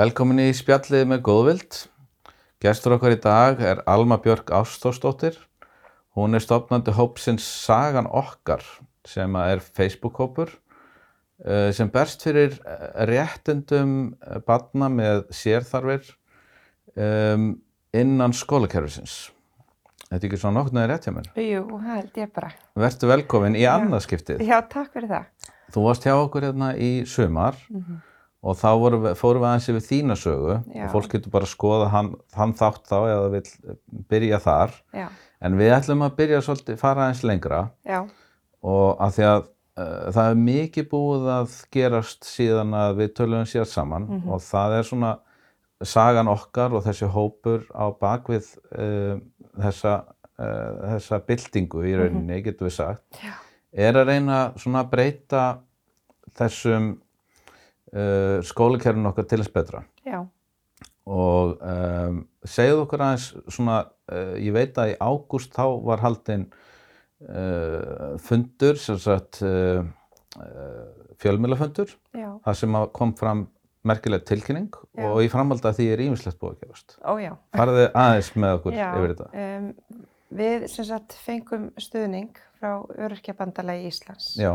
Velkomin í spjallið með góðvild. Gestur okkar í dag er Alma Björk Ástórsdóttir. Hún er stopnandi hópsins Sagan okkar sem er Facebook-hópur eh, sem berst fyrir eh, réttundum eh, barna með sérþarfir innan skólakerfisins. Þetta er ekki svona nokkur neður rétt hjá mér. Jú, það held ég bara. Vertu velkomin í annað skiptið. Já, takk fyrir það. Þú varst hjá okkur hérna í sumar og þá vorum við, fórum við aðeins yfir þína sögu. Já. og fólk getur bara að skoða hann, hann þátt þá eða vil byrja þar. Já, en við ætlum að byrja svolítið, fara aðeins lengra. Já, og að því að uh, það er mikið búið að gerast síðan að við tölum sér saman. Og það er svona sagan okkar og þessi hópur á bakvið uh, þessa, uh, þessa byltingu í rauninni, getur við sagt. Já, er að reyna svona að breyta þessum uh, skólakerfinu okkar til þess betra já, og um, segðu okkur aðeins svona, uh, ég veit að í ágúst þá var haldinn uh, fundur, sem sagt uh, uh, fjölmiðlafundur, já, það sem kom fram merkileg tilkynning Já. og í framhaldi að því er ímislegt búið að gerast. ó já. Farðu aðeins með okkur Já, yfir þetta. um, við sem sagt fengum stuðning frá Öryrkjabandalagi Íslands Já,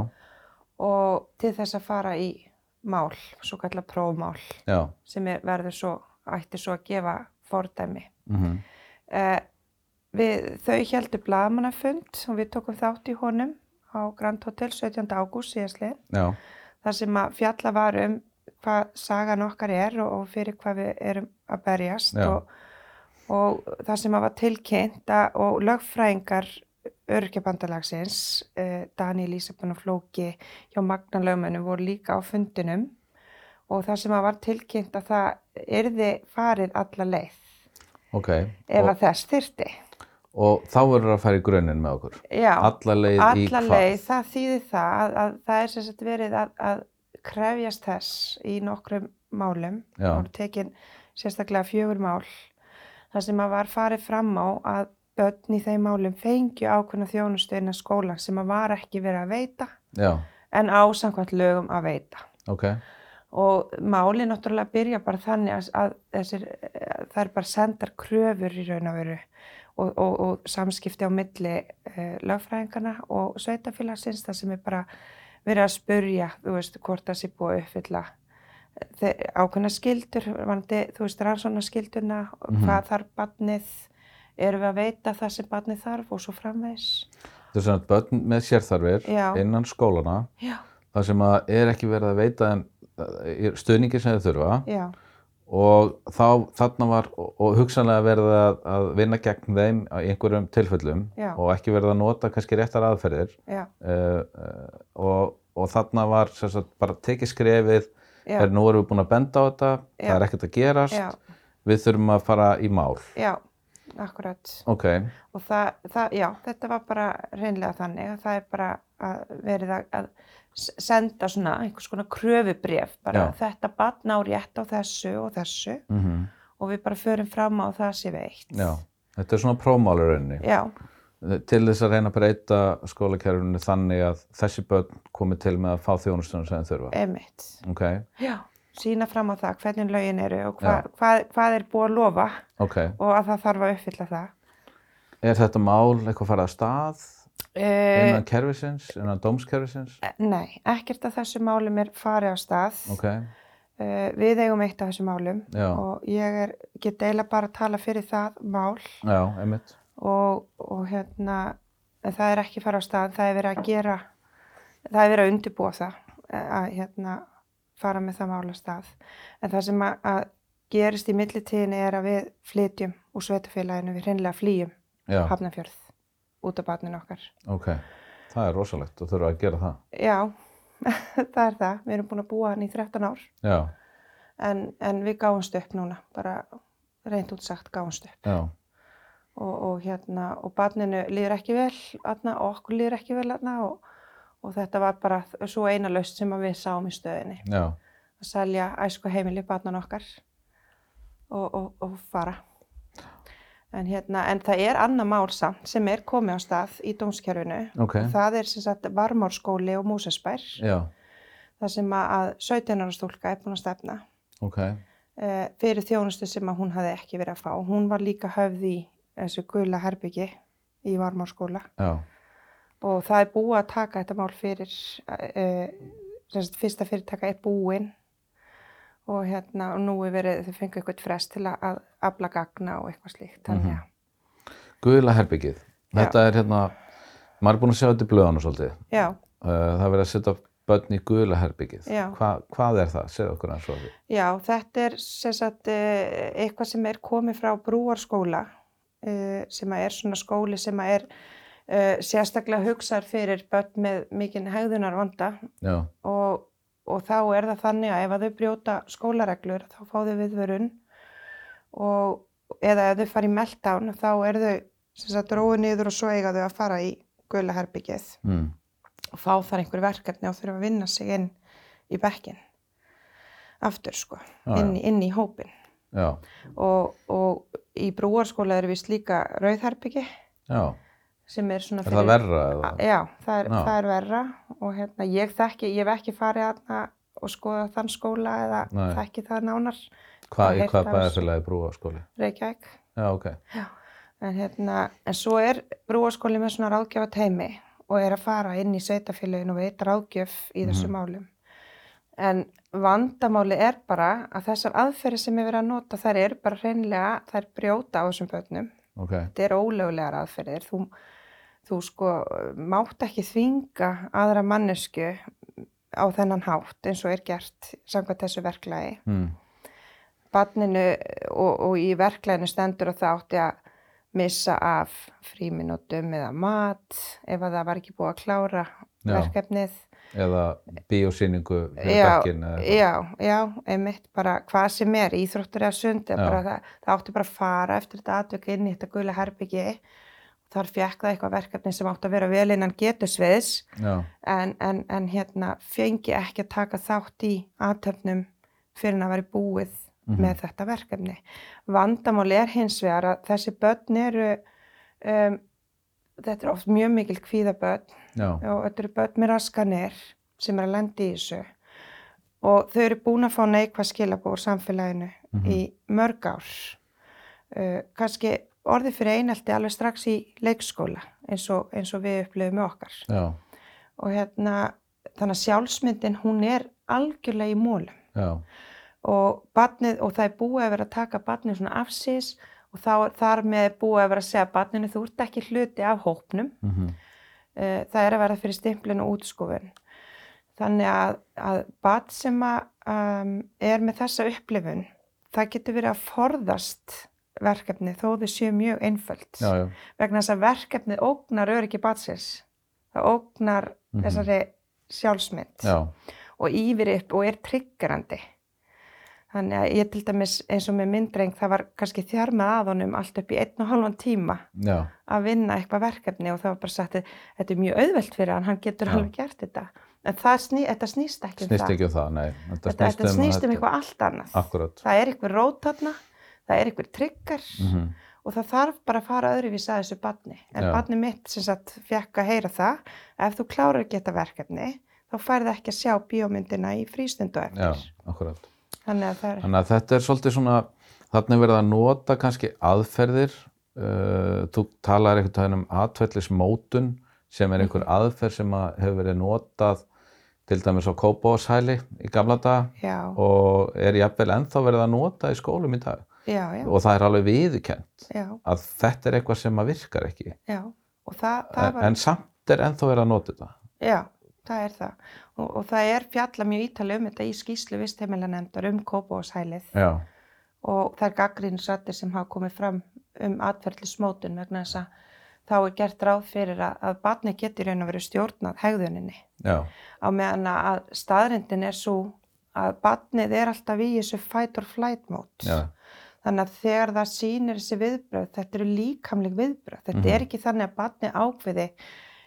og til þess að fara í mál, svo kallar prófmál já, sem er, verður svo, ætti svo að gefa fordæmi. mhm, Uh, við, þau heldur blaðmannafund og við tókum þátt í honum á Grand Hotel 17. ágúst síðastlið. já, þar sem að fjalla var um hvað sagan okkar er og, og fyrir hvað við erum að berjast og, og það sem að var tilkynnt að, og lögfræðingar öryrkjabandalagsins uh, Daniel Ísabun og Flóki hjá Magna lögmönnum voru líka á fundinum og það sem að var tilkynnt að það yrði farið alla leið ok. ef að þess þyrti. og þá verður að fara í grunninn með okkur. Já, Alla leið í alla leið, það þýðir það að, að það er sem sagt verið að, að krefjast þess í nokkrum málum og tekin sérstaklega fjögur mál þar sem að var farið fram á að börn í þeim málum fengju ákveðna þjónustu innan skóla sem að var ekki verið að veita Já, en ásamkvæmt lögum að veita. Ok, og máli náttúrulega byrja bara þannig að, að þessir, það er bara sendar kröfur í raun og veru og, og, og samskipti á milli uh, lögfræðingana og sveitafélagsins það sem er bara verið að spurja, þú veist, hvort það sé búið að uppfylla þe- ákveðna skildur, þú veist, rannsóna skilduna, hvað þarf barnið, erum við að veita það sem barnið þarf og svo framvegs. þetta er svona börn með sérþarfir Já. innan skólana Já, það sem er ekki verið að veita þeim uh, stuðningi sem þau þurfa. Já, og þá þarna var og, og hugsanlega verið að, að vinna gegn þeim í einhverjum tilfellum og ekki verið að nota kannski réttar aðferðir. Uh, uh, og, og þarna var sagt, bara tekið skrefið er nú erum við búin að benda á þetta það er ekkert að gerast. Já, við þurfum að fara í mál. Já, akkurat. ok, og það, það, já, þetta var bara reynlega þannig að það er bara að verið að, senda svona einhvers konar kröfubref bara Já. þetta batn á rétt á þessu og þessu mm og við bara förum fram á það sé veitt. já þetta er svona prófmálurunni Já, til þess að reyna að breyta skólakerfinu þannig að þessi börn komi til með að fá þjónustunum sem þau þurfa emitt. ok, Já, sína fram á það hvernig lögin eru og hva, hvað, hvað er búið að lofa ok og að það þarf að uppfylla það. er þetta mál eitthvað farið að stað Uh, innan kerfisins, innan dómskerfisins nei, ekkert af þessu málum er farið á stað. ok, Uh, við eigum eitt af þessu málum Já. og ég er, get eiginlega bara að tala fyrir það mál já, og, og hérna það er ekki fara á stað, það er verið að gera það er verið að undirbúa það eh, að hérna fara með það mála stað. En það sem að, að gerist í millitíðinni er að við flytjum úr sveitafélaginu, við hreinlega flýjum já, Hafnarfjörð út af barninu okkar. Ok, það er rosalegt og þurfa að gera það. Já, það er það, við erum búin að búa hann í 13 ár. Já, en, en við gáumst upp núna bara reynd út sagt gáumst upp. Já, og, og hérna og barninu líður ekki vel aðna, og okkur líður ekki vel aðna, og, og þetta var bara svo eina laust sem við sáum í stöðinni. Já. Að selja æsku heimili barnan okkar og, og, og fara. En hérna en það er annað mál samt sem er komið á stað í dómskerfinu. Ok, og það er sem sagt Varmárskóli og Músasbær já, það sem að 17 ára stúlka er búin að stefna. Ok. Uh, fyrir þjónustu sem að hún hafði ekki verið að fá. Hún var líka höfð í þessu gula herbyggi í varmárskóla. Já, og það er búið að taka þetta mál fyrir, uh, sagt, fyrsta fyrirtaka er búinn og hérna, og nú er verið, þau fengu eitthvað frest til að, að afla gagna og eitthvað slíkt, þannig að, guðla herbyggið þetta er hérna, maður er búin að sjá þetta í blöðanu svolítið, já, uh, það er verið að setja börn í guðla herbyggið Já. Hva, hvað er það, segðu okkur og því. Já, þetta er sem sagt eitthvað sem er komið frá brúarskóla uh, sem að er svona skóli sem að er sérstaklega hugsaður fyrir börn með mikinn hegðunar vanda já, og, og þá er það þannig að ef að þau brjóta skólareglur þá fá þau viðvörun. Og eða ef þau fara í meltdown þá er þau róið niður og svo eiga þau að fara í gula herbyggið mm. og fá þar einhver verkefni og þurfa að vinna sig inn í bekkin aftur sko, Já, inn, inn í hópin og, og í brúarskóla er vist líka rauðherbyggi já sem er svona er það verra eða? Já, það er, Já. það er verra og hérna, ég þekki, ég hef ekki farið aðna og skoða þann skóla eða Nei. þekki það nánar Hvað, í heyrt hvað þessu. bæðarfélagi brúa skóli? Reykjavík. Já, ok. En, hérna, en svo er brúaskóli með svona ráðgjöfa teimi og er að fara inn í sveitafélagin og veita ráðgjöf í Mhm. málum. En vandamáli er bara að þessar aðferði sem er verið að nota þær eru bara hreinlega, þær brjóta á þessum börnum. Ok, Þetta er ólöglegar aðferðir. Þú, þú sko mátt ekki þvinga aðra mannesku á þennan hátt eins og er gert samkvæmt þessu verklagi. mm. Barninu og, og í verklæðinu stendur að það átti að missa af fríminútum eða mat ef að það var ekki búið að klára Já. verkefnið. eða bíósýningu Já, já, já, einmitt bara hvað sem er, íþróttur eða sund, það, það átti bara að fara eftir þetta atvöku inn í þetta gula herbyggi. Þar fekk það eitthvað verkefni sem átti að vera vel innan getusviðs en, en, en hérna fengi ekki að taka þátt í aðtöfnum fyrir að vera búið Mhm. með þetta verkefni. Vandamáli er hins vegar að þessi börn eru, um, þetta er oft mjög mikil kvíðabörn já, og þetta eru börn með raskanir sem er að lenda í þessu og þau eru búin að fá neikvað skilabóð úr samfélaginu Mhm. í mörg ár. Uh, kannski orðið fyrir einelti alveg strax í leikskóla eins og, eins og við upplifum með okkar. Já, og hérna þannig að sjálfsmyndin hún er algjörlega í mólum og, barnið, og það er búið að vera að taka barnið svona afsís og þá, þar með búið að vera að segja barninu þú ert ekki hluti af hópnum. Mhm, uh, það er að vera fyrir stimplinu og útskúfun. Þannig að, að barn sem að, um, er með þessa upplifun það getur verið að forðast verkefni þó þau séu mjög einföld. Já, já, vegna þess að verkefnið ógnar öryggi batsins það ógnar Mhm. þessari sjálfsmynd. Já, og yfir upp og er triggerandi þannig að ég til dæmis eins og með myndreng það var kannski þjarmað að honum allt upp í einn og halvan tíma já, að vinna eitthvað verkefni og það var bara sagt að þetta er mjög auðvelt fyrir hann, hann getur alveg gert þetta. En það sný, þetta snýst ekki um snýst það. ekki um það, nei. þetta, þetta snýst um eitthvað allt annað. Akkurat. það er eitthvað rót þarna það er eitthvað trigger Mm og það þarf bara að fara öðruvís að þessu barni. En Já. barni mitt sem sagt fekk að heyra það, ef þú klárar ekki þetta verkefni, þá færði ekki að sjá bíómyndina í frístundu Já, eftir. akkurat. Þannig að er, Þannig að þetta er svolítið svona, þarna er verið að nota kannski aðferðir, uh, þú talar veginn um atvellismótun sem er einhver aðferð sem að hefur verið notað til dæmis á Kópavóshæli í gamla daga já, og er jafnvel ennþá verið að nota í skólum í dag já, já, og það er alveg já, að þetta er eitthvað sem að virkar ekki. Og það, það var, en samt er ennþá verið að nota þetta. já, það er það. Og, og það er fjalla mjög ítalið um þetta í skýslu vistheimilanendar um kópóshælið Já, og það er gaggrínsrættir sem hafa komið fram um atferðlismótun vegna þess að þá er gert ráð fyrir að, að barni getur raun að vera stjórnað hegðuninni. já, á meðan að staðrindin er svo að barnið er alltaf í þessu fight or flight mót já, þannig að þegar það sýnir þessi viðbröð þetta eru líkamleg viðbröð þetta Mhm. er ekki þannig að barnið ákveði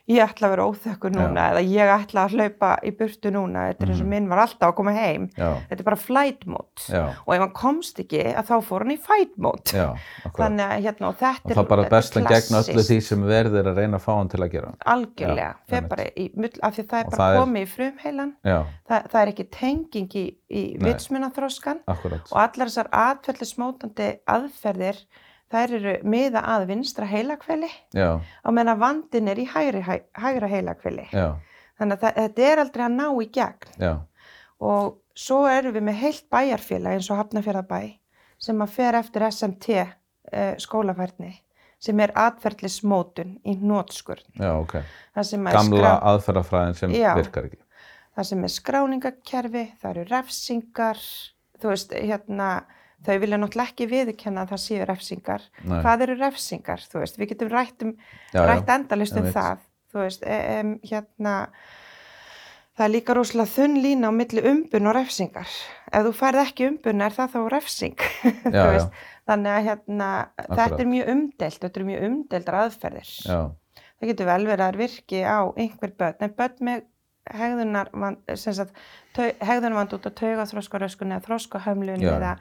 ég ætla að vera óþekkur núna eða ég ætla að hlaupa í burtu núna þetta er eins og Mhm. minn var alltaf að koma heim. Já, þetta er bara flight mode. Já, og ef hann komst ekki að þá fór hann í fight mode. Já, þannig að hérna og þetta Og er það bara þetta er best að gegna öllu því sem verður að reyna að fá hann til að gera. algjörlega, Já, í mull af því að það er Og bara það er- komið í frumheilan. Já, það, það er ekki tenging í, í vitsmunaþróskan og allar þessar atfellismótandi aðferðir þær eru miða að vinstra heilakveli meðan að vandin er í hægri, hæ, hægra heilakveli já, þannig að þetta er aldrei að ná í gegn já, og svo erum við með heilt bæjarfélag eins og Hafnafjörðabæ sem að fer eftir SMT uh, skólafærni sem er atferðlismótun í nótskurn já, ok. það sem að er Gamla skrá- aðferðafræðin sem Já. virkar ekki. það sem er skráningakerfi, það eru refsingar, þú veist, hérna, þau vilja náttúrulega ekki viðurkenna að það séu refsingar. Nei. Hvað eru refsingar, þú veist, við getum rætt, um, Já, rætt endalist um það, þú veist, um, hérna, það er líka rosalega þunn lína á milli umbun og refsingar. Ef þú færð ekki umbun er það þá refsing, þú veist. Þannig að hérna, þetta er mjög umdelt, þetta eru mjög umdeldar aðferðir Já, það getur vel verið að það virki á einhver börn, en börn með hegðunarvand út á taugaþróskaröskun eða þróskahömlun Já. eða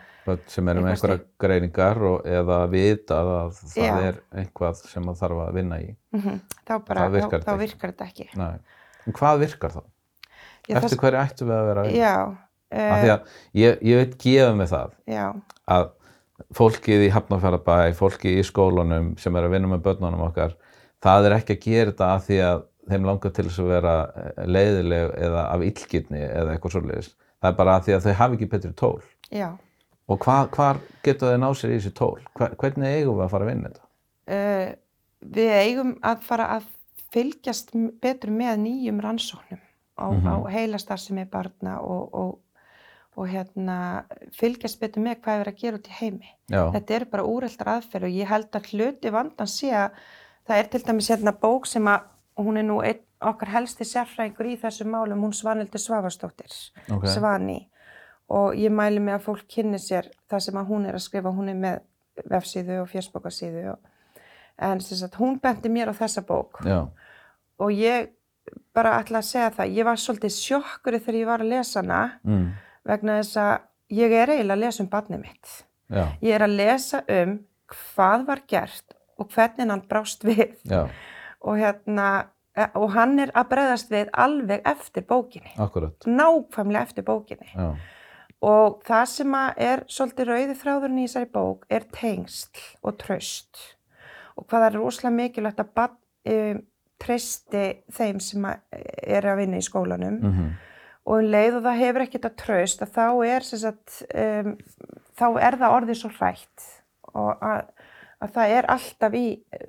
sem með Eitthvað einhverja greiningar og, eða vita að það Já. er einhvað sem það þarf að vinna í. mhm, þá, bara, Það virkar þá, þá virkar þetta ekki. Nei. En hvað virkar þá? Já, Eftir hverju ættum við að vera að vinna? Já, Af því uh, að ég, ég veit gefa mig það já, að fólkið í Hafnarfjörðabæ, fólkið í skólunum sem er að vinna með börnunum okkar, það er ekki að gera þetta að því að þeim langar til þess að vera eh, leiðileg eða af illgirni eða eitthvað svolítið. Það er bara að því að þau hafi ekki betri tól. já. Og hva, hvar getur þau ná sér í þessi tól? Hva, hvernig eigum við að fara að vinna þetta? Uh, við eigum að fara að fylgjast betur með nýjum rannsóknum á, Mhm. á heilastarfsemi barna og, og, og hérna, fylgjast betur með hvað er að gera út í heimi. Já, Þetta eru bara úreldar aðferð og ég held að hluti vandan sé að það er til dæmis hérna bók sem að hún er nú einn okkar helsti sérfræðingur í þessum málum, hún Svanildur Svavastóttir, ok. Svani og ég mæli mig að fólk kynni sér það sem að hún er að skrifa, hún er með vefsíðu og fjörsbókarsíðu og, en sagt hún benti mér á þessa bók Já, og ég bara ætla að segja það, ég var svolítið sjokkuri þegar ég var að lesa hana mm. vegna þess að ég er eiginlega að lesa um barnið mitt. já, Ég er að lesa um hvað var gert og hvernig hann brást við já, og, hérna, eh, og hann er að bregðast við alveg eftir bókinni, akkurat. nákvæmlega eftir bókinni. Já, Og það sem að er svolítið rauði þráðurinn í þessari bók er tengsl og traust. Og hvað er rosalega mikilvægt að barn um, treysti þeim sem að er að vinna í skólanum mhm, og um leið og það hefur ekki þetta traust að þá er, sagt, um, þá er það orðið svo hrætt og að, að það er alltaf í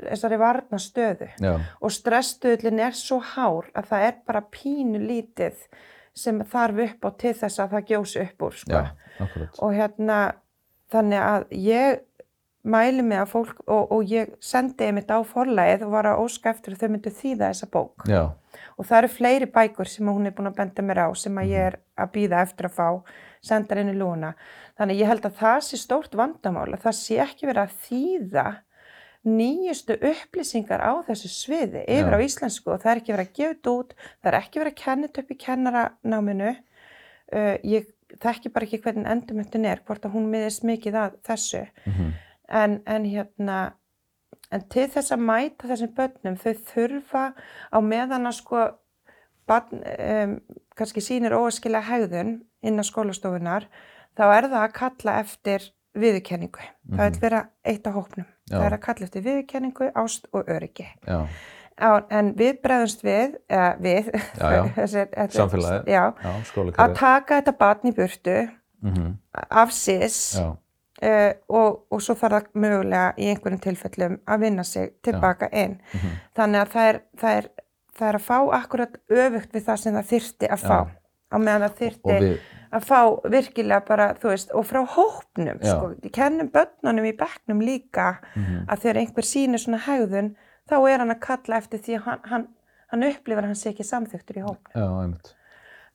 þessari varna stöðu já, og stressstuðlinn er svo hár að það er bara pínu lítið sem þarf upp á til þess að það gjósi upp úr sko. já, og hérna þannig að ég mæli mig að fólk og, og ég sendi einmitt á forlægið og var að óska eftir að þau myndu þýða þessa bók. Já, og það eru fleiri bækur sem hún er búin að benda mér á sem að ég Mhm. er að býða eftir að fá sendar inn í lúna þannig ég held að það sé stórt vandamál að það sé ekki verið að þýða nýjustu upplýsingar á þessu sviði yfir Já. á íslensku og það er ekki verið að gefa þetta út það er ekki verið að kenna þetta upp í kennaranáminu uh, ég þekki bara ekki hvernig endurmyndin er hvort að hún miðist mikið að þessu. Mhm, en, en hérna en til þess að mæta þessum börnum þau þurfa á meðan að sko barn, um, kannski sýnir óaskilega hegðun innan skólastofunar þá er það að kalla eftir viðurkenningu. Það Mhm. vil vera eitt af hópnum. Já. Það er að kalla eftir viðurkenningu, ást og öryggi. já, Á, en við bregðumst við, eða við, Já, já. Samfélagið. já, já, að taka þetta barn í burtu Mhm, af sís Já, uh, og, og svo þarf það mögulega í einhverjum tilfellum að vinna sig tilbaka inn. mhm, Þannig að það er, það er, það er að fá akkurat öfugt við það sem það þyrti að fá. Já. Á meðan það og þyrti við, að fá virkilega bara, þú veist, og frá hópnum, Já. sko. Kennum börnunum í bekknum líka mhm, að þegar einhver sýnir svona hegðun, þá er hann að kalla eftir því að hann, hann, hann upplifar sé ekki samþyktur í hópnum. já, einmitt.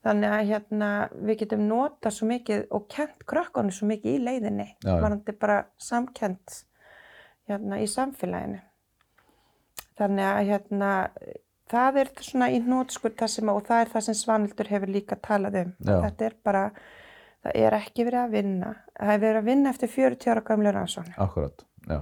Þannig að hérna, við getum nota svo mikið og kent krökkunum svo mikið í leiðinni. Varandi bara samkent hérna, í samfélaginu. Þannig að hérna, það er svona í nótskur það sem, og það er það sem Svanildur hefur líka talað um. Já. Þetta er bara, það er ekki verið að vinna. Það er verið að vinna eftir 40 ára gamlega rannsókn. akkurat, já.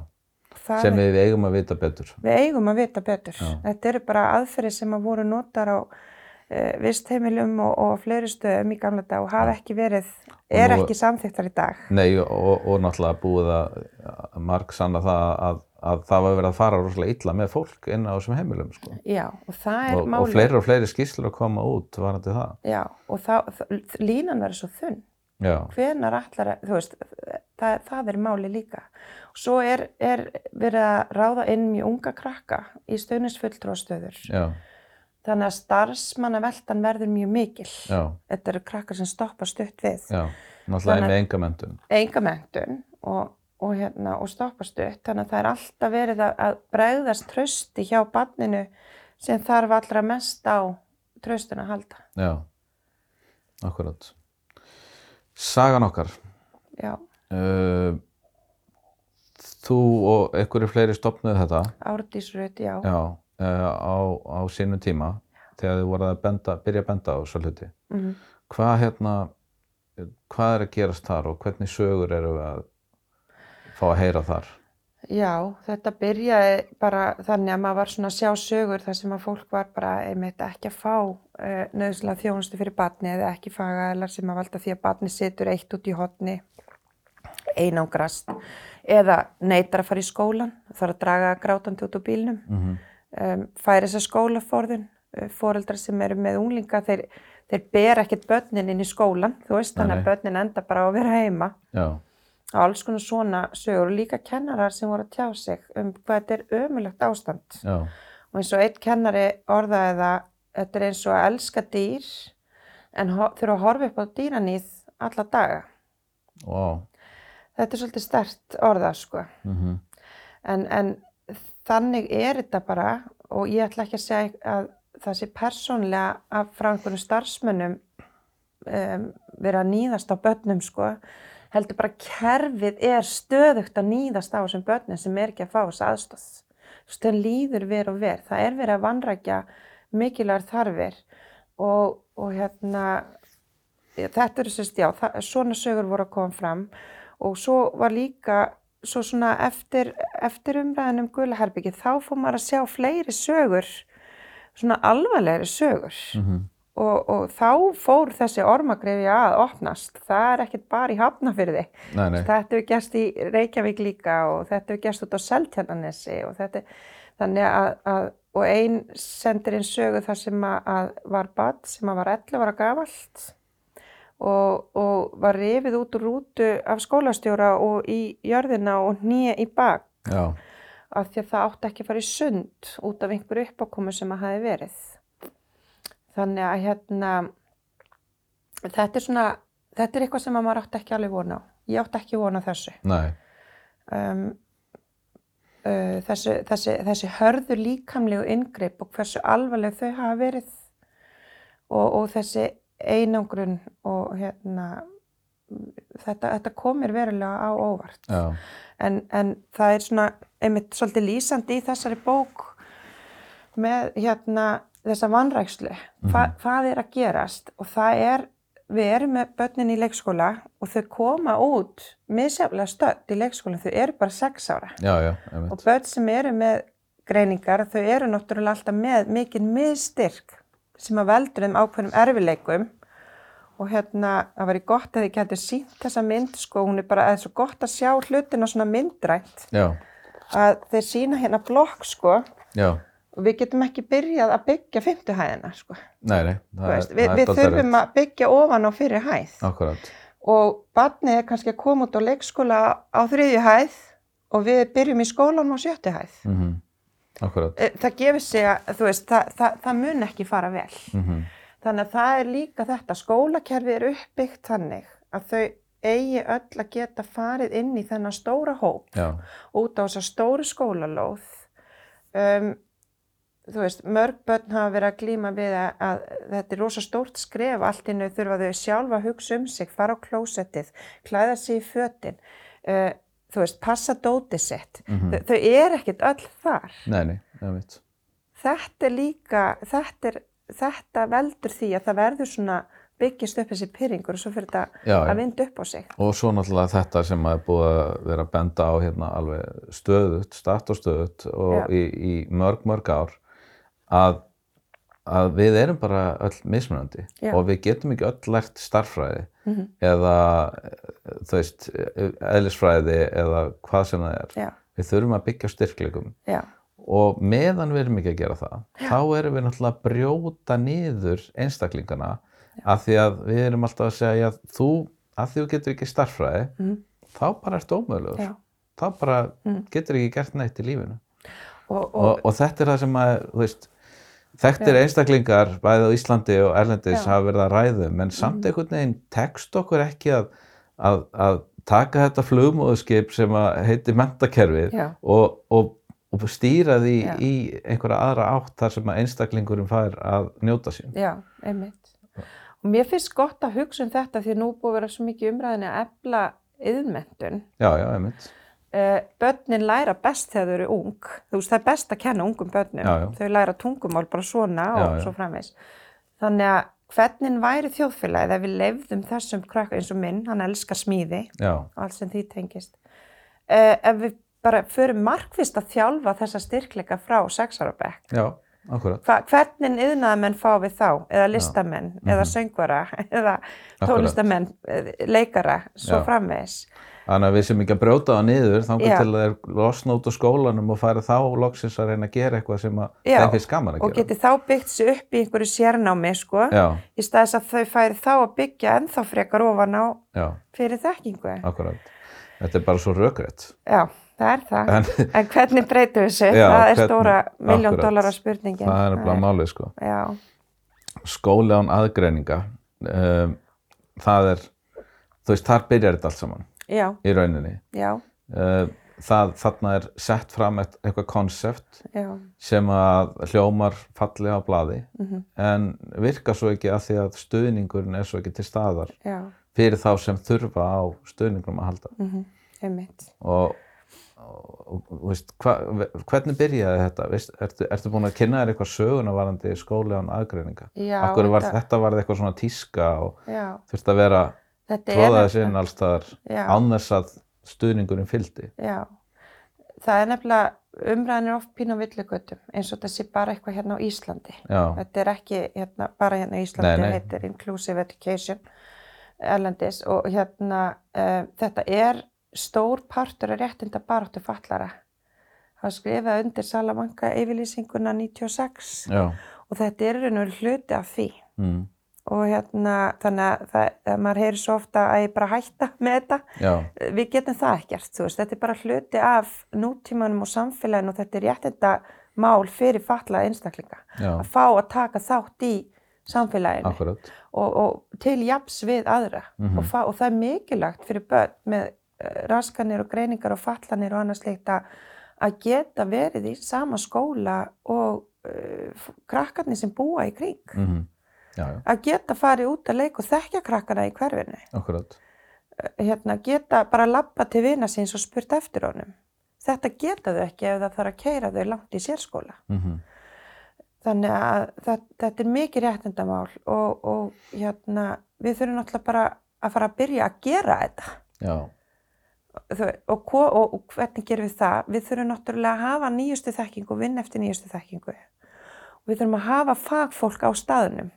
Það Sem við eigum að vita betur. við eigum að vita betur. Já. Þetta eru bara aðferðir sem að voru notar á uh, vistheimilum og, og fleiri stöðum í gamla dag og hafa ekki verið, er nú- ekki samþyktar í dag. Nei, og, og náttúrulega búið að að marg sanna það að, að það var verið að fara rosalega illa með fólk inn á þessum heimilum, sko. Já, og það er Og, og málið. fleiri og fleiri skýrslur að koma út varandi það. Já, og það, það, línan verður svo þunn. Já, hvenar allar, þú veist, það, það er máli líka. Svo er, er verið að ráða inn mjög unga krakka í stöðnisfulltróðstöður. já, Þannig að starfsmannaveltan verður mjög mikil. já, Þetta eru krakkar sem stoppa stutt við. já. Náttúrulega með enga mentun. Enga mentun og, og, hérna, og stoppa stutt. Þannig að það er alltaf verið að, að bregðast trösti hjá barninu sem þarf allra mest á tröstun að halda. Já, akkurat. Sagan okkar. Já, Uh, þú og einhverju fleiri stopnuðu þetta árdísröð, já. já, uh, á, á sínum tíma þegar þið voruð að benda, byrja að benda á svo hluti. Mhm. Hvað hérna, hvað er að gerast þar og hvernig sögur eru við að fá að heyra þar? Já, þetta byrjaði bara þannig að maður var svona að sjá sögur þar sem að fólk var bara einmitt ekki að fá uh, nöðslega þjónustu fyrir batni eða ekki fagaðalar sem að valda því að batni situr eitt út í hotni, einangrast eða neytar að fara í skólan, þarf að draga grátandi út úr bílnum, Mm um, færi þess að skólaforðun, uh, foreldrar sem eru með unglinga, þeir, þeir ber ekkert börnin inn í skólan, þú veist, þannig að börnin enda bara á að vera heima. Já, og alls konar svona sögur og líka kennarar sem voru að tjá sig um hvað þetta er ömulegt ástand. Já, og eins og einn kennari orðaði það þetta er eins og að elska dýr en þurfa að horfa upp á dýranýð alla daga. wow. Þetta er svolítið stert orða sko. Mm en, en þannig er þetta bara og ég ætla ekki að segja að það sé persónlega að frá einhvern starfsmönnum um, vera nýðast á börnum sko heldur bara kerfið er stöðugt að nýðast á þessum börnum sem er ekki að fá þess aðstóð. Þú veist, það líður ver og ver. Það er verið að vanrækja mikilvægur þarfir og, og hérna, þetta eru sérst, já, það, svona sögur voru að koma fram og svo var líka, svo svona eftir, eftir umræðin um gulaherbyggið, þá fór maður að sjá fleiri sögur, svona alvarlegri sögur -hmm. Og, og þá fór þessi ormagrefi að opnast. Það er ekkert bara í hafnafyrði. Nei, nei, Þetta hefur gerst í Reykjavík líka og þetta hefur gerst út á Seltjarnanesi og þetta, þannig að, að og einn sendir inn sögu þar sem að, að var bad sem að var 11 ára gafalt og, og var rifið út úr rútu af skólastjóra og í jörðina og nýja í bak já, af því að það átti ekki að fara í sund út af einhverju uppákomu sem að hafi verið. Þannig að hérna, þetta er svona, þetta er eitthvað sem að maður átti ekki alveg vona á. Ég átti ekki vona á þessu. nei, Um, uh, þessi, þessi, þessi hörðu líkamlegu inngrip og hversu alvarleg þau hafa verið og, og þessi einangrun og hérna, þetta, þetta komir verulega á óvart en, en það er svona einmitt svolítið lýsandi í þessari bók með hérna þessa vanrækslu, Hva, hvað er að gerast? Og það er, við erum með börnin í leikskóla og þau koma út misjaflega stödd í leikskóla, þau eru bara sex ára. Já, já, og börn sem eru með greiningar, þau eru náttúrulega alltaf með mikinn miðstyrk sem að veldur þeim ákveðnum erfileikum og hérna, það væri gott að þið getur sínt þessa mynd, sko, hún er bara, er svo gott að sjá hlutina svona myndrænt. Já, að þeir sína hérna blokk, sko, já, og við getum ekki byrjað að byggja fymtuhæðina, sko, nei, nei, veist, við, við þurfum að byggja ofan á fyrir hæð. Akkurat, og barnið er kannski að koma út á leikskóla á þriðju hæð og við byrjum í skólanum á sjöttu hæð. mm akkurat, Eh, það gefur sig að, þú veist, það, það, það mun ekki fara vel. mm Þannig að það er líka þetta, skólakerfi er uppbyggt þannig að þau eigi öll að geta farið inn í þennan stóra hóp já, út á þessa stóru skólalóð. Um, þú veist, mörg börn hafa verið að glíma við að, að þetta er rosa stórt skref, allt innu þurfa þau sjálfa að hugsa um sig, fara á klósettið, klæða sig í fötin, uh, þú veist, passa dótið sitt. Mhm. Þau, er ekkert öll þar. nei, nei, einmitt, þetta er líka, þetta, er, þetta veldur því að það verður svona byggjast upp þessi pyrringur og svo fyrir þetta Já, að vinda upp á sig. Og svo náttúrulega þetta sem að er búið að vera að benda á hérna alveg stöðut, statt og í, í mörg, mörg ár að, að við erum bara öll mismunandi Já. og við getum ekki öll lært starffræði Mhm. eða þú veist, eðlisfræði eða hvað sem það er. Já, Við þurfum að byggja já, og meðan við erum ekki að gera það, þá erum við náttúrulega að brjóta niður einstaklingana af því að við erum alltaf að segja þú, að því þú getur ekki starffræði, Mhm. þá bara ertu ómögulegur. já. Þá bara Mhm. getur ekki gert neitt í lífinu. Og, og, Og, og þetta er það sem að, þú veist, þekktir einstaklingar bæði á Íslandi og Erlendis hafa verið að ræðum, en samt einhvern veginn tekst okkur ekki að, að, að taka þetta flugmóðuskip sem að heiti mentakerfið og, og, og stýra því Já. í einhverja aðra átt þar sem að einstaklingurum fær að njóta sín. já, einmitt. Og mér finnst gott að hugsa um þetta því nú búið að vera svo mikið umræðinni að efla yðmentun. Já, já, einmitt. Uh, börnin læra best þegar þau eru ung. Þú veist, það er best að kenna ungum börnum. Já, já. Þau læra tungumál bara svona og Já, já. svo framvegs. Þannig að hvernig væri þjóðfélagið ef við leifðum þessum krakka eins og minn, hann elskar smíði og allt sem því tengist. Uh, ef við bara förum markvist að þjálfa þessa styrkleika frá sexarabekk. Hva, hvernig yðnaðamenn fá við þá, eða listamenn, eða söngvara, eða Mhm. Akkurat. tólistamenn, eh, leikara, svo Já. framvegis. Þannig að við sem ekki að brjóta það niður þá Já. til að þeir losna út á skólanum og fara þá loksins að reyna að gera eitthvað sem þeim finnst gaman að Og gera. geti þá byggt sig upp í einhverju sérnámi, sko, Já, í staðis að þau færi þá að byggja ennþá frekar ofan á já, fyrir þekkingu. akkurat. Þetta er bara svo rökrétt. Já, það er það. En En hvernig breytum við? Já, það er hvernig- stóra miljón akkurat. dólara spurningin. það er nefnilega málið sko. Já, Skóli án aðgreininga, um, það er, þú veist, þar byrjar þetta allt saman já, í rauninni. já, Uh, það, þarna er sett fram eitt, eitthvað konsept sem að hljómar falli á blaði mhm, en virkar svo ekki að því að stuðningurinn er svo ekki til staðar já, fyrir þá sem þurfa á stuðningum að halda mhm, einmitt. og, og, og veist, hva, hvernig byrjaði þetta? Veist, ertu, ertu búin að kynna þér eitthvað söguna varandi skóli án aðgreininga? Akkur var þetta- þetta var eitthvað svona tíska og Já, þurfti að vera þetta er tróða þess nefnilega- inn alls staðar Já. án þess að stuðningurinn fylgdi. Já, það er nefnilega umræðinir oft pín á villigötum eins og sé bara eitthvað hérna á Íslandi. Já, Þetta er ekki hérna, bara hérna á Íslandi, Nei, nei. þetta er Inclusive Education erlendis og hérna uh, þetta er stór partur af réttinda baráttu fallara. Það skrifaði undir Salamanca yfirlýsinguna 96 já, og þetta er raun og hluti af því. Mm, og hérna þannig að það, að maður heyri svo ofta að ég bara hætta með þetta. Já, við getum það ekkert, þú veist, þetta er bara hluti af nútímanum og samfélaginu og þetta er réttinda mál fyrir fallaða einstaklinga. já, Að fá að taka þátt í samfélaginu. Og, og til japs við aðra. Mhm. og, fá, og það er mikilvægt fyrir börn með raskanir og greiningar og fallanir og annars leikt að geta verið í sama skóla og uh, krakkarnir sem búa í kring. Mm Já, já, Að geta farið út að leika og þekkja krakkana í hverfinu. akkurat. hérna, geta bara lappa til vina síns og spurt eftir honum. Þetta geta þau ekki ef það þarf að keira þau langt í sérskóla. Mm Þannig að það, þetta er mikið réttindamál og, og hérna, við þurfum náttúrulega bara að fara að byrja að gera þetta. Já, og, og, og hvernig gerum við það? Við þurfum náttúrulega að hafa nýjustu þekkingu og vinna eftir nýjustu þekkingu. Og við þurfum að hafa fagfólk á staðnum.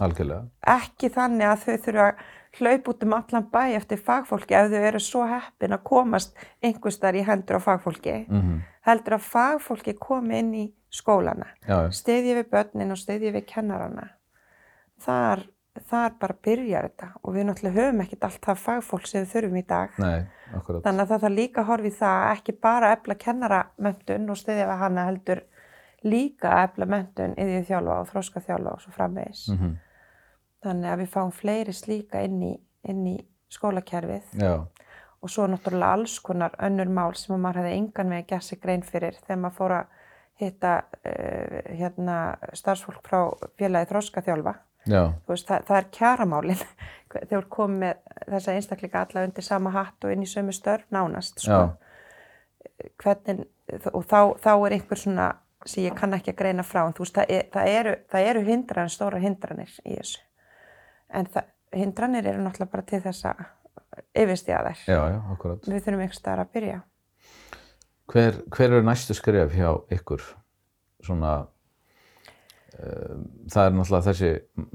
algjörlega. ekki þannig að þau þurfa að hlaupa út um allan bæ eftir fagfólki ef þau eru svo heppin að komast einhverstar í hendur á fagfólki Mm heldur að fagfólki komi inn í skólana stiðji við börnin og stiðji við kennarana þar, þar bara byrjar þetta og við náttúrulega höfum ekkert allt það fagfólk sem við þurfum í dag. Nei, þannig að það þarf líka að horfa í það að ekki bara að efla kennaramöntun og stiðja við hana heldur líka að efla möntun yfir þjálfa og þróska þjálfa og svo framvegis. Mm Þannig að við fáum fleiri slíka inn í, inn í skólakerfið. Já, og svo náttúrulega alls konar önnur mál sem að maður hefði engan veginn gert sig grein fyrir þegar maður fór að hitta uh, hérna, starfsfólk frá félagi þróskaþjálfa. já, Þú Veist, það, það er kjaramálin þegar komið með þessa einstakleika alla undir sama hatt og inn í sömu störf nánast. Sko. Hvernig, og þá, þá er einhver svona sem ég kann ekki að greina frá en þú veist, það, er, það eru, eru hindranir, stóra hindranir í þessu en það, hindranir eru náttúrulega bara til þess að akkurat. við þurfum einhver staðar að byrja Hver, hver eru næstu skref hjá ykkur? Svona, það er náttúrulega þessi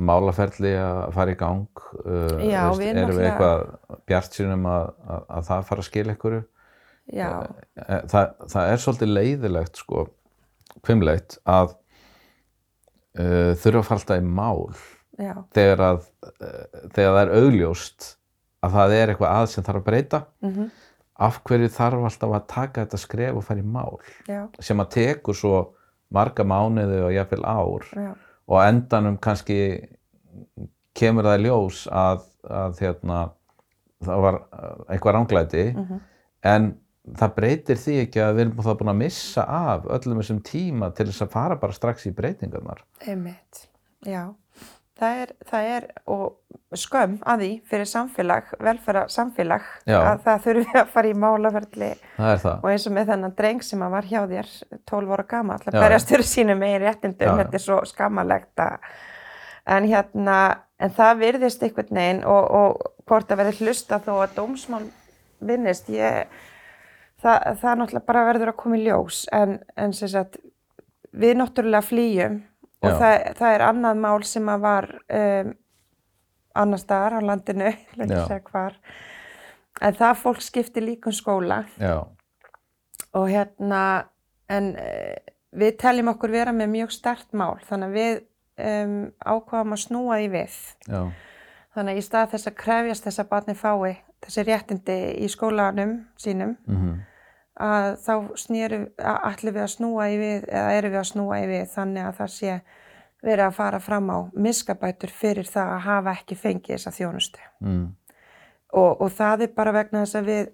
málaferli að fara í gang. Uh, Já, veist, við Erum við eitthvað bjart sínum að, að, að það fara að skila ykkur? já, Það, það er svolítið leiðilegt, sko, hvimleitt, að uh, þurfa að fara alltaf í mál þegar, að, uh, þegar það er augljóst að það er eitthvað að sem þarf að breyta. mhm, Af hverju þarf alltaf að taka þetta skref og fara í mál? já, sem að tekur svo marga mánuði og jafnvel ár. Já, og endanum kannski kemur það í ljós að, að hérna, það var uh, eitthvað ránglæti mhm, en það breytir því ekki að við erum það búin að missa af öllum þessum tíma til þess að fara bara strax í breytingarnar. einmitt, já. Það er, það er og skömm að því fyrir samfélag, velferða samfélag, Já. að það þurfi að fara í er það. og eins og með þennan dreng sem að var hjá þér 12 ára gama, alltaf berjast fyrir sínum megin réttindum, þetta er svo skammalegt að en hérna, en það virðist einhvern veginn og, og hvort að verði hlusta þó að dómsmál vinnist, ég það, það náttúrulega bara verður að koma í ljós en, en sem sagt við náttúrulega flýjum og það, það er annað mál sem að var um, annar staðar á landinu, en það fólk skiptir líka um skóla. Já, og hérna en uh, við teljum okkur vera með mjög stert mál. Þannig að við um, ákvaðum að snúa því við. Já, þannig að í stað þess að krefjast þess að barni fái þessi réttindi í skólanum sínum mhm, að þá snýru allir við að snúa í við eða eru við að snúa í við þannig að það sé verið að fara fram á miskabætur fyrir það að hafa ekki fengið þessa þjónustu. Mm, og, og það er bara vegna þess að við,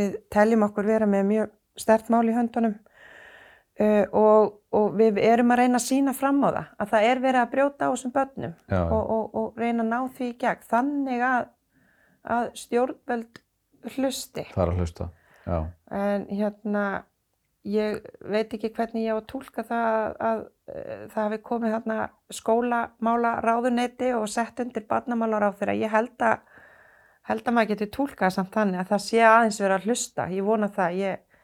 við teljum okkur vera með mjög stert mál í höndunum uh, og, og við erum að reyna að sína fram á það að það er verið að brjóta á þessum börnum já, og, og, og reyna að ná því í gegn. Þannig að, að stjórnvöld hlusti. Fara að hlusta. Já, en hérna ég veit ekki hvernig ég á að túlka það að, að það hafi komið þarna skólamála ráðuneyti og sett undir barnamála ráð þegar ég held að held að maður geti túlkað samt þannig að það sé aðeins vera að hlusta, ég vona það. Ég,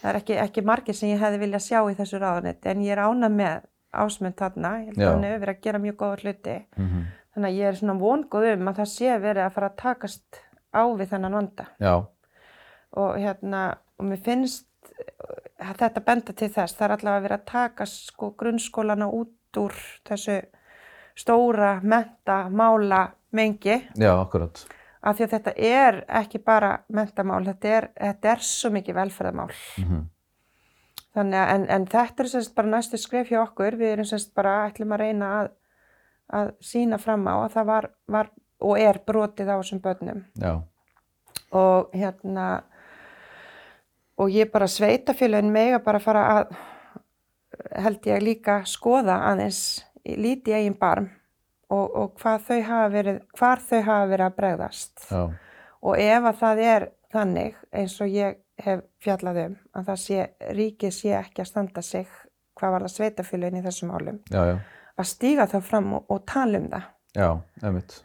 það er ekki, ekki margir sem ég hefði viljað sjá í þessu ráðuneyti en ég er ánað með ásmönd þarna. Ég held að hann hefur verið að gera mjög góða hluti. Mhm, þannig að ég er svona vongóð um að það sé verið að fara að takast á við þennan vanda. Já, og hérna og mér finnst uh, þetta benda til þess, það er allavega verið að taka sko grunnskólana út úr þessu stóra menta mála mengi. Já, akkurat. af því að þetta er ekki bara mentamál, þetta er, þetta er svo mikið velferðamál Mhm, þannig að en, en þetta er semst bara næstu skref hjá okkur, við erum semst bara ætlum að reyna að, að sína fram á að það var, var og er brotið á þessum börnum. Já, og hérna og ég bara sveitafélagin mega bara fara að held ég líka skoða aðeins líti eigin barm og, og hvað þau hafa verið hvar þau hafa verið að bregðast. Já, og ef að það er þannig eins og ég hef fjallað um að það sé, ríkið sé ekki að standa sig hvað var það sveitafélagin í þessum málum já, já, að stíga þá fram og, og tala um það. Já,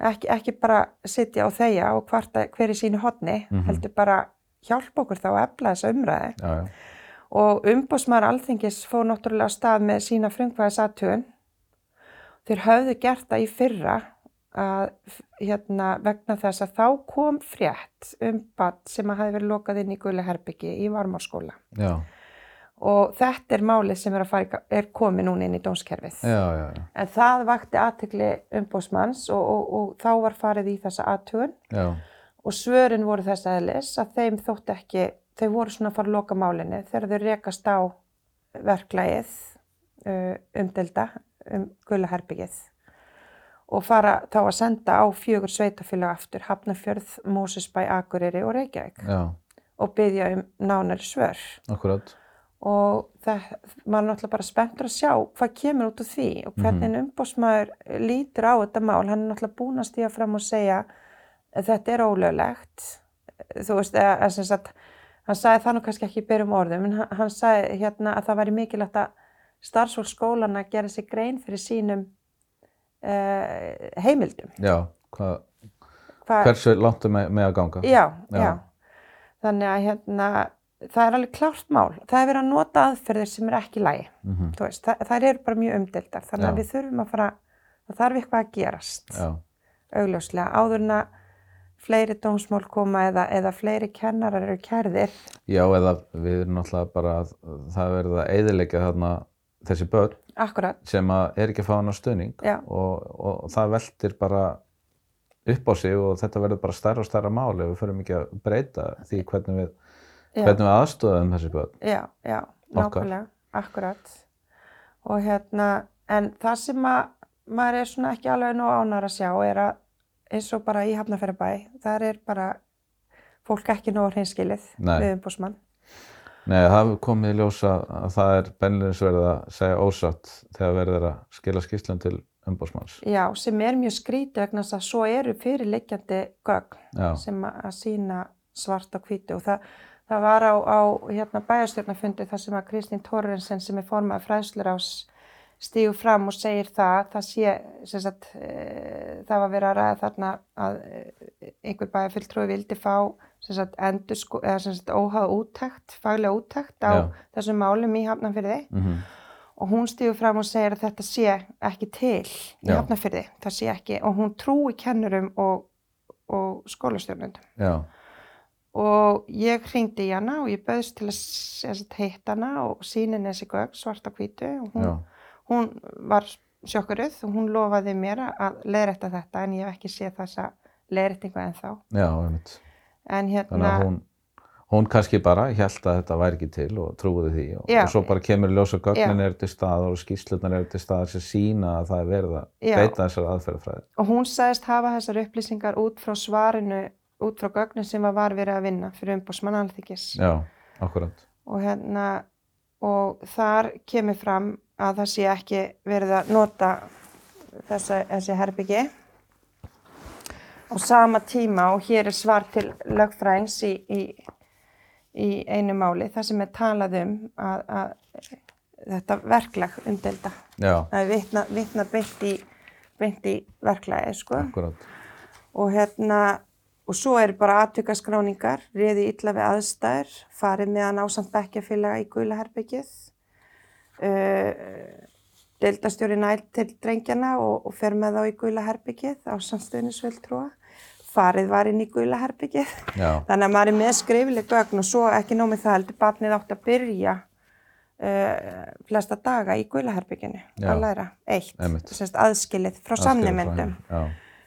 ekki, ekki bara sitja og þegja og hver í sínu hotni, Mhm. heldur bara hjálpa okkur þá að efla þessa umræði Já, já, og umbósmaður alþingis fór náttúrulega af stað með sína frumkvæðisathugun. Þeir höfðu gert það í fyrra að hérna vegna þess að þá kom frétt um bad sem að hafi verið lokað inn í Guðlega Herbyggi í Varmárskóla já, og þetta er málið sem er, að fara, er komið núna inn í dómskerfið. Já, já, já, en það vakti aðtekli umbósmanns og, og, og þá var farið í þessa athugun. Já, og svörin voru þess aðlis að þeim þótt ekki, þau voru svona að fara að loka málinu þegar þau rekast á verklægið uh, umdelda um gullaherbyggið og fara þá að senda á fjögur sveitafélag aftur, Hafnarfjörð, Mósusbæ, Akureyri og Reykjavík. Já, og byggja um nánari svör. Akkurat, og það, maður er náttúrulega bara spenntur að sjá hvað kemur út úr því og hvernig mm umbósmaður lítur á þetta mál, hann er náttúrulega búin að stíga fram og segja þetta er ólöglegt þú veist, eða, sem sagt hann sagði það nú kannski ekki byrjum orðum en hann, sagði hérna að það væri mikilvægt að starfsfólk skólana gera sér grein fyrir sínum uh, heimildum. Já, hvað, Hva, hversu langt er með, með að ganga? Já, já, Já. Þannig að hérna, það er alveg klárt mál. Það er verið að nota aðferðir sem er ekki lægi. Mhm, Þú veist, það, þær eru bara mjög umdildar. Þannig að Já. við þurfum að fara, það þarf eitthvað að gerast, Já, augljóslega, áður en að fleiri dómsmál koma eða, eða fleiri kennarar eru kærðir. já, eða við erum náttúrulega bara að það verður að eyðileggja þarna þessi börn Akkurat, sem er ekki að fá hana stuðning Já. og, og það veltir bara upp á sig og þetta verður bara stærra og stærra mál ef við förum ekki að breyta því hvernig við, hvernig við aðstöðum þessi börn. já, já, nákvæmlega, akkurat. Og hérna, en það sem að maður er svona ekki alveg nóg ánar að sjá er að eins og bara í Hafnarferðabæ, þar er bara fólk ekki nóg hreinskilið við umbúsmann. Nei, það komið í ljós að, að það er bennilegins verið að segja ósatt þegar verið er að skila skýslum til umbósmanns. Já, sem er mjög skrítið vegna þess að svo eru fyrirliggjandi gögn Já, sem að sína svart á hvítu og það, það var á, á hérna, bæjarstjórnafundi þar sem að Kristín Torrensen sem er formað fræðslur ás stígur fram og segir það, það sé, sem sagt, e, það var verið að ræða þarna að e, einhver bæjarfylltrúi vildi fá, sem sagt, endur eða sem sagt, óháða úttækt, faglega úttækt á Já. þessum málum í Hafnarfyrði mm og hún stígur fram og segir að þetta sé ekki til í Já. Hafnarfyrði, það sé ekki, og hún trúi kennurum og, og skólastjórnundum. já, Og ég hringdi í hana og ég bauðst til að hitta hana og síni þessi gögn svart á hvítu og hún, já, hún var sjokkuruð og hún lofaði mér að leiðrætta þetta en ég hef ekki séð þessa leiðrættingu ennþá. já, einmitt. En Þannig hérna, að hún, hún kannski bara held að þetta væri ekki til og trúiði því og, Já. og svo bara kemur í ljós að gögnin eru til staðar og skýslunar eru til staðar sem sína að það er verið að beita þessar aðferðafræði. og hún sagðist hafa þessar upplýsingar út frá svarinu, út frá gögnin sem var verið að vinna fyrir umbúsmann alþykis. Já, akkurat. og hérna og þar kemur fram að það sé ekki verið að nota þessa, þessi herbyggi. Á sama tíma og hér er svar til lögfræðings í, í, í einu máli þar sem er talað um að, að þetta verklag umdelda það er vitna, vitna beint í, í verklagi sko. Og hérna og svo eru bara aðtökaskráningar, riði illa við aðstæður, farið meðan ásamt bekkjafélaga í gula herbyggið, uh, deildastjóri næl til drengjana og, og fer með þá í gula herbyggið ásamt stuðnisvöldtrúa, farið var inn í gula herbyggið, Já, þannig að maður er með skrifileg gögn og svo ekki nómið það heldur barnið átt að byrja uh, flesta daga í gula herbygginu Já. að læra, eitt, semst aðskilið frá samnemyndum. Já,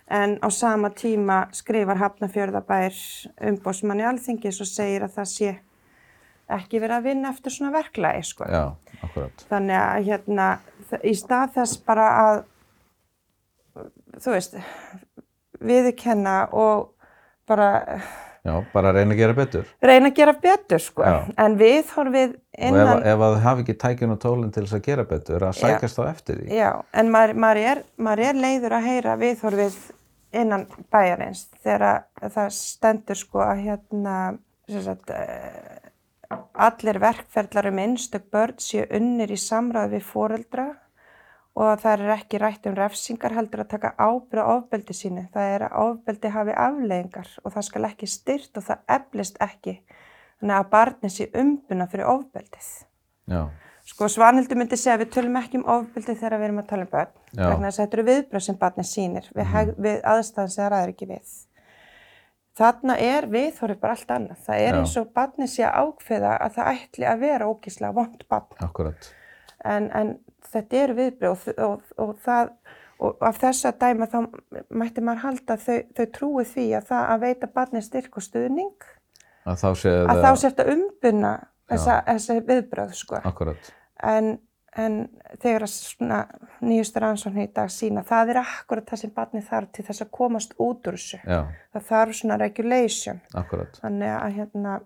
En á sama tíma skrifar Hafnarfjörðabær umbósmanni alþingis og segir að það sé ekki verið að vinna eftir svona verklagi, sko. já, akkurat. Þannig að hérna, í stað þess bara að, þú veist, viðurkenna og bara Já, bara reyna að gera betur. reyna að gera betur, sko. Já. En viðhorfið Og ef, innan, ef að hafa ekki tækinn og tólinn til þess að gera betur, að sækjast þá eftir því. já, en maður, maður, er, maður er leiður að heyra viðhorfið innan bæjarins þegar að það stendur sko að hérna, sem sagt, eh, allir verkferðlar um einstök börn séu unnir í samræði við foreldra og að það er ekki rætt um refsingar heldur að taka ábyrða ofbeldi sínu. Það er að ofbeldi hafi afleiðingar og það skal ekki styrt og það eflist ekki. Þannig að barni sé umbuna fyrir ofbeldið. Já, Sko Svanhildur myndi segja að við tölum ekki um ofbeldi þegar við erum að tala um börn. Þess að þetta eru viðbröð sem barni sýnir við, mm við aðstæðan sem það ræður ekki við. Þarna er viðhorfið bara allt annað. Það er Já. eins og barni sé að ákveða að það ætli að vera ógíslega vond barn. akkurat. En, en þetta eru viðbröð og, og, og, það, og af þess að dæma þá mætti maður halda þau, þau trúi því að það að veita barni styrk og stuðning Að þá sé þetta umbunna þessa, þessa viðbröð sko. Akkurat. En, en þegar að nýjustur ansvonni í dag sína, það er akkurat það sem barni þarf til þess að komast út úr þessu. Já, Það þarf svona regulation. akkurat. Þannig að hérna,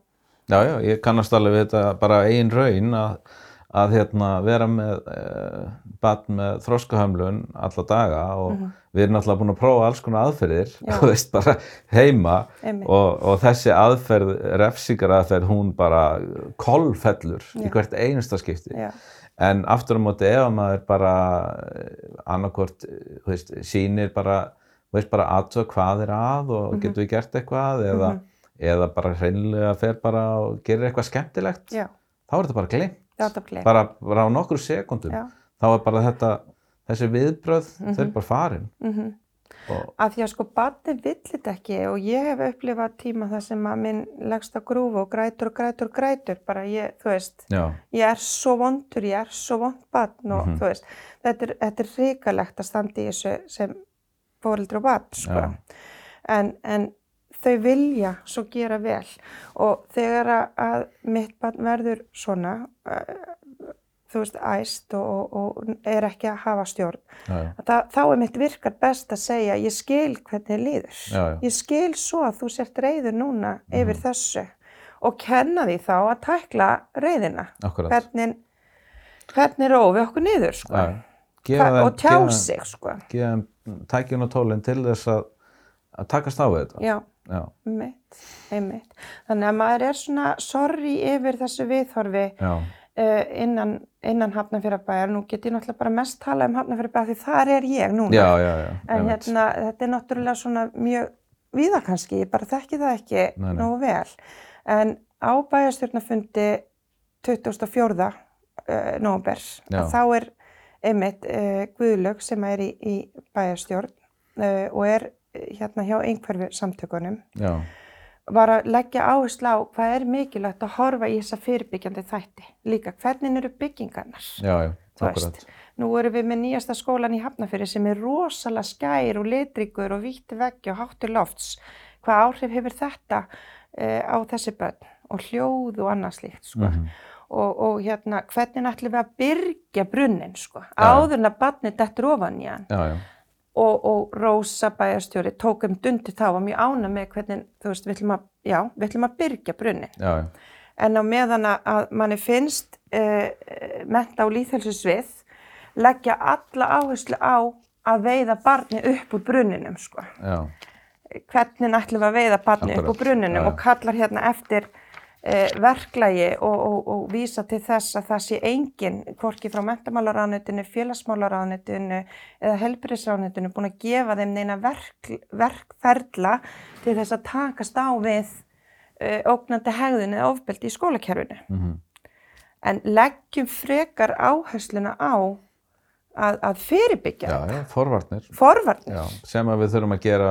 Já, já, ég kannast alveg við þetta bara eigin raun að, að hérna, vera með uh, batn með þroskahömlun alla daga og við erum náttúrulega búin að prófa alls konar aðferðir, þú veist, bara heima og, og þessi aðferð, refsingar aðferð, hún bara kolfellur í hvert einasta skipti. já, En aftur á móti ef að maður bara annarkvort, þú veist, sýnir bara, þú veist, bara aðtöð hvað er að og Mhm. getur við gert eitthvað eða, eða bara hreinlega fer bara og gerir eitthvað skemmtilegt, já, þá er þetta bara glimt. Bara, bara á nokkru sekundum. Já. Þá er bara þetta, þessi viðbröð, þau eru bara farin. Mm Af því að sko barni vill þetta ekki og ég hef upplifað tíma þar sem að minn leggst að grúfa og grætur og grætur og grætur. Bara ég, þú veist, já, ég er svo vondur, ég er svo vond barn og Mhm. þú veist, þetta er, þetta er hrikalegt að standa í þessu sem fóreldri og barn, sko. En, en þau vilja svo gera vel og þegar að, mitt barn verður svona, þú veist, æst og, og, og er ekki að hafa stjórn, já, já, að það, þá er mitt virkar best að segja ég skil hvernig þér líður. Já. Ég skil svo að þú sért reyður núna Mhm. yfir þessu og kenna því þá að tækla reyðina. akkurat. Hvernig, hvernig rófi okkur niður, sko. Já, gefa þeim- og tjá gefa sig, sko. Gefa þeim tækjun og tólinn til þess að, að takast á þetta. Já, Já, einmitt, einmitt. Þannig að maður er svona sorry yfir þessu viðhorfi já, innan, innan Hafnarfjörðabæjar. Nú get ég náttúrulega bara mest tala um Hafnarfjörðabæjar því þar er ég núna. já, já, já. En hérna, þetta er náttúrulega svona mjög víða kannski, ég bara þekki það ekki Nei, nei. nógu vel. En á bæjarstjórnafundi 24. Uh, nóvember, Já. að þá er einmitt uh, Guðlaug sem er í, í bæjarstjórn uh, og er eh, hérna hjá einhverfi samtökunum Já, var að leggja áherslu á hvað er mikilvægt að horfa í þessa fyrirbyggjandi þætti. Líka, hvernig eru byggingarnar? já, já, akkurat. nú erum við með nýjasta skólan í Hafnafyrir sem er rosalega skær og litrikur og vítti veggi og háttur lofts. Hvað áhrif hefur þetta uh, á þessi börn og hljóð og annað slíkt, sko. Mhm. Og, og hérna, hvernig ætlum við að byrja brunnin, sko, Já. áður en að barnið dettur ofan í hann. Já, já, Og, og Rósa bæjarstjóri tók um dundi þá og mjög ána með hvernig, þú veist, við ætlum að, já, við ætlum að byrja brunnin. já, já, En á meðan að- manni finnst uh, menta og líðhelsisvið leggja alla áherslu á að veiða barni upp úr brunninum, sko. já, Hvernig ætlum að veiða barni upp Akkurat, úr brunninum og kallar hérna eftir verklagi og, og, og vísa til þess að það sé engin, hvorki frá mentamálaráðnutinu, félagsmálaráðnutinu eða helbriðsráðnutinu búin að gefa þeim neina verk, verkferla til þess að takast á við uh, ógnandi hegðun eða ofbeldi í skólakerfinu. mhm, En leggjum frekar áhersluna á að, að fyrirbyggja já, þetta. já, forvarnir. Forvarnir. Já, sem að við þurfum að gera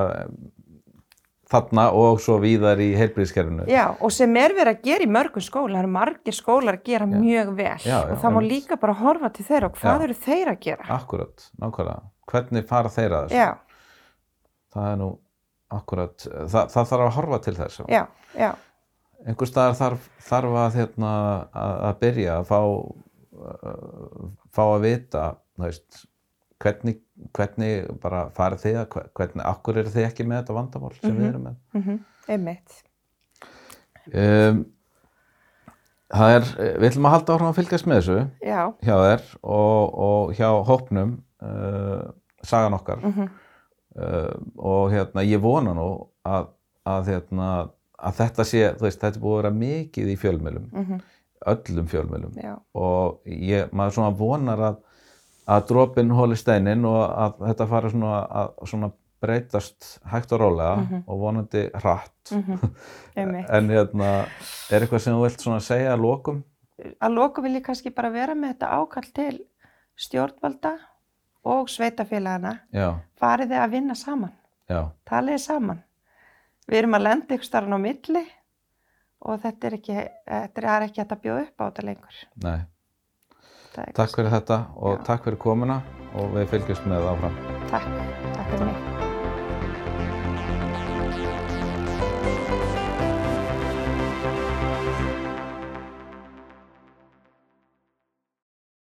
þarna og svo víðar í heilbríðiskerfinu. Já, og sem er verið að gera í mörgum skóla, það eru margir skólar að gera mjög vel Já, já, og það má líka bara horfa til þeirra og hvað Já. eru þeir að gera? Akkurat, nákvæmlega. Hvernig fara þeir að þessu? Já, Það er nú akkurat, það, það þarf að horfa til þess. já, já, Einhver staðar þarf, þarf að, hérna, að, að byrja að fá, uh, fá að vita, þú veist, hvernig, hvernig bara farið þið, að- hvernig, akkur eru þið ekki með þetta vandamál sem við erum með. mm einmitt. Um, það er, við ætlum að halda áhrifum að fylgjast með þessu Já, hjá þér og, og hjá hópnum uh, sagan okkar. Mhm, uh, og hérna ég vona nú að, að, hérna, að þetta sé, þú veist, þetta búið að vera mikið í fjölmjölum, mhm, öllum fjölmjölum já, og ég, maður svona vonar að, að dropin hóli steinin og að þetta fari svona að svona breytast hægt og rólega Mhm. og vonandi hratt mhm, einmitt. en hérna, er eitthvað sem þú vilt svona segja að lokum? Að loku vil ég kannski bara vera með þetta ákall til stjórnvalda og sveitafélagana. Já, Farið þið að vinna saman, já, taliði saman. Við erum að lenda ykkur starfn á milli og þetta er ekki, þetta er ekki að bjóða upp á þetta lengur. nei. Er Takk fyrir þetta og takk fyrir komuna og við fylgjumst með áfram. Takk, takk fyrir mig.